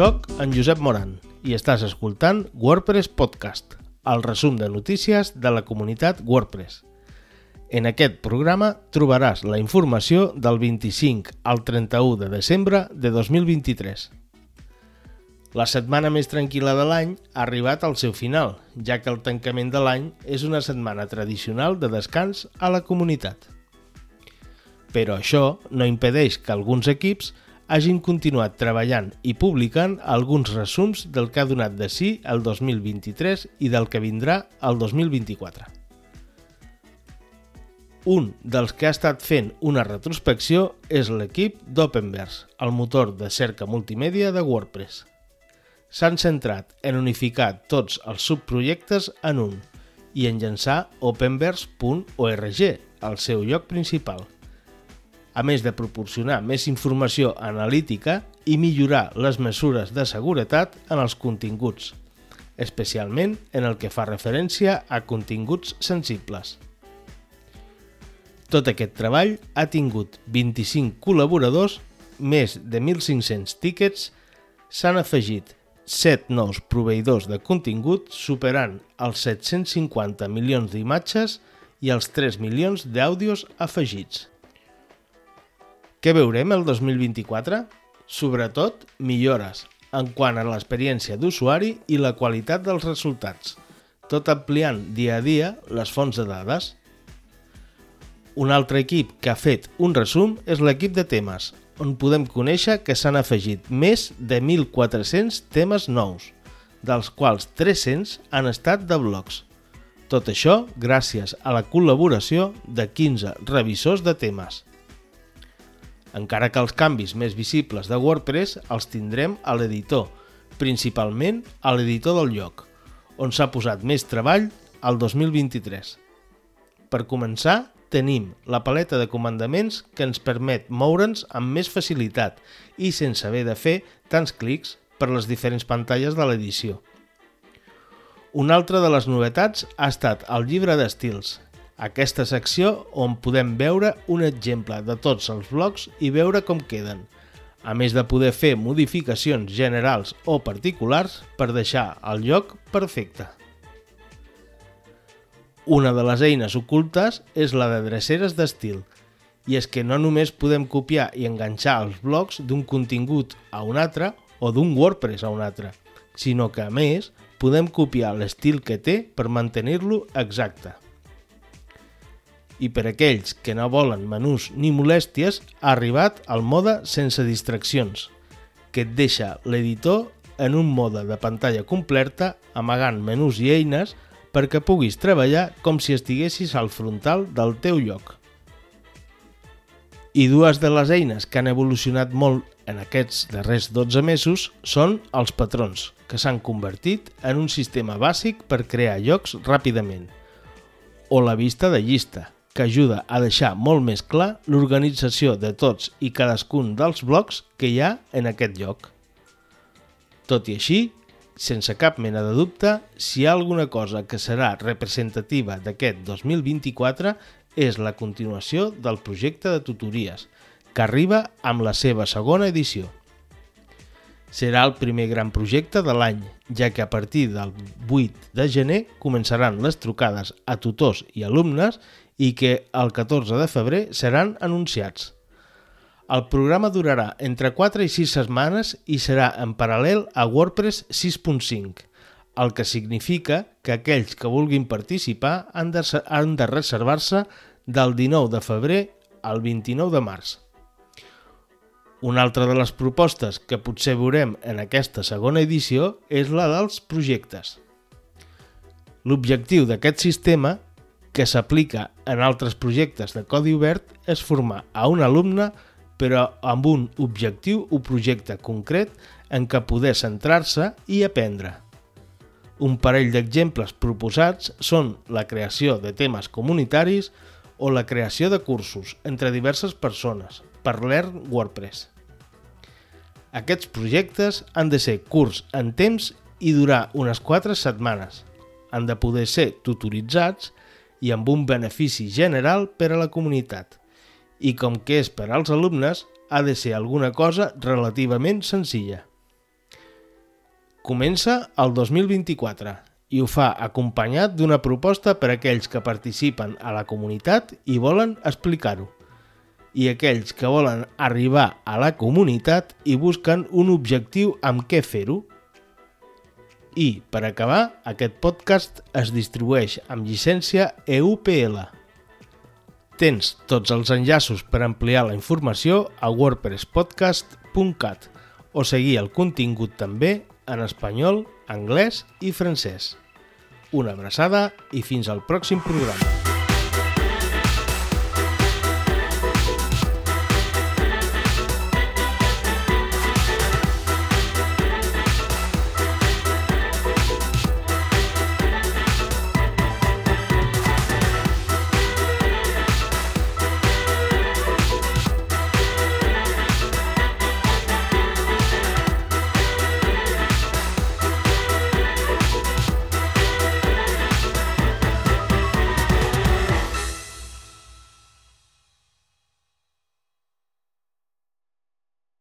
Soc en Josep Moran i estàs escoltant WordPress Podcast, el resum de notícies de la comunitat WordPress. En aquest programa trobaràs la informació del 25 al 31 de desembre de 2023. La setmana més tranquil·la de l'any ha arribat al seu final, ja que el tancament de l'any és una setmana tradicional de descans a la comunitat. Però això no impedeix que alguns equips hagin continuat treballant i publicant alguns resums del que ha donat de si el 2023 i del que vindrà el 2024. Un dels que ha estat fent una retrospecció és l'equip d'Openverse, el motor de cerca multimèdia de WordPress s'han centrat en unificar tots els subprojectes en un i en llançar openverse.org, el seu lloc principal. A més de proporcionar més informació analítica i millorar les mesures de seguretat en els continguts, especialment en el que fa referència a continguts sensibles. Tot aquest treball ha tingut 25 col·laboradors, més de 1.500 tíquets, s'han afegit 7 nous proveïdors de contingut superant els 750 milions d'imatges i els 3 milions d'àudios afegits. Què veurem el 2024? Sobretot, millores en quant a l'experiència d'usuari i la qualitat dels resultats, tot ampliant dia a dia les fonts de dades. Un altre equip que ha fet un resum és l'equip de temes, on podem conèixer que s'han afegit més de 1.400 temes nous, dels quals 300 han estat de blogs. Tot això gràcies a la col·laboració de 15 revisors de temes. Encara que els canvis més visibles de WordPress els tindrem a l'editor, principalment a l'editor del lloc, on s'ha posat més treball al 2023. Per començar, tenim la paleta de comandaments que ens permet moure'ns amb més facilitat i sense haver de fer tants clics per les diferents pantalles de l'edició. Una altra de les novetats ha estat el llibre d'estils, aquesta secció on podem veure un exemple de tots els blocs i veure com queden, a més de poder fer modificacions generals o particulars per deixar el lloc perfecte. Una de les eines ocultes és la de dreceres d'estil, i és que no només podem copiar i enganxar els blocs d'un contingut a un altre o d'un WordPress a un altre, sinó que, a més, podem copiar l'estil que té per mantenir-lo exacte. I per aquells que no volen menús ni molèsties, ha arribat el mode sense distraccions, que et deixa l'editor en un mode de pantalla completa amagant menús i eines perquè puguis treballar com si estiguessis al frontal del teu lloc. I dues de les eines que han evolucionat molt en aquests darrers 12 mesos són els patrons, que s'han convertit en un sistema bàsic per crear llocs ràpidament, o la vista de llista, que ajuda a deixar molt més clar l'organització de tots i cadascun dels blocs que hi ha en aquest lloc. Tot i així, sense cap mena de dubte, si hi ha alguna cosa que serà representativa d'aquest 2024 és la continuació del projecte de tutories, que arriba amb la seva segona edició. Serà el primer gran projecte de l'any, ja que a partir del 8 de gener començaran les trucades a tutors i alumnes i que el 14 de febrer seran anunciats. El programa durarà entre 4 i 6 setmanes i serà en paral·lel a WordPress 6.5, el que significa que aquells que vulguin participar han de, han de reservar-se del 19 de febrer al 29 de març. Una altra de les propostes que potser veurem en aquesta segona edició és la dels projectes. L'objectiu d'aquest sistema, que s'aplica en altres projectes de codi obert, és formar a un alumne però amb un objectiu o projecte concret en què poder centrar-se i aprendre. Un parell d'exemples proposats són la creació de temes comunitaris o la creació de cursos entre diverses persones per Learn WordPress. Aquests projectes han de ser curts en temps i durar unes 4 setmanes. Han de poder ser tutoritzats i amb un benefici general per a la comunitat i com que és per als alumnes, ha de ser alguna cosa relativament senzilla. Comença el 2024 i ho fa acompanyat d'una proposta per a aquells que participen a la comunitat i volen explicar-ho i aquells que volen arribar a la comunitat i busquen un objectiu amb què fer-ho. I, per acabar, aquest podcast es distribueix amb llicència EUPL. Tens tots els enllaços per ampliar la informació a wordpresspodcast.cat o seguir el contingut també en espanyol, anglès i francès. Una abraçada i fins al pròxim programa.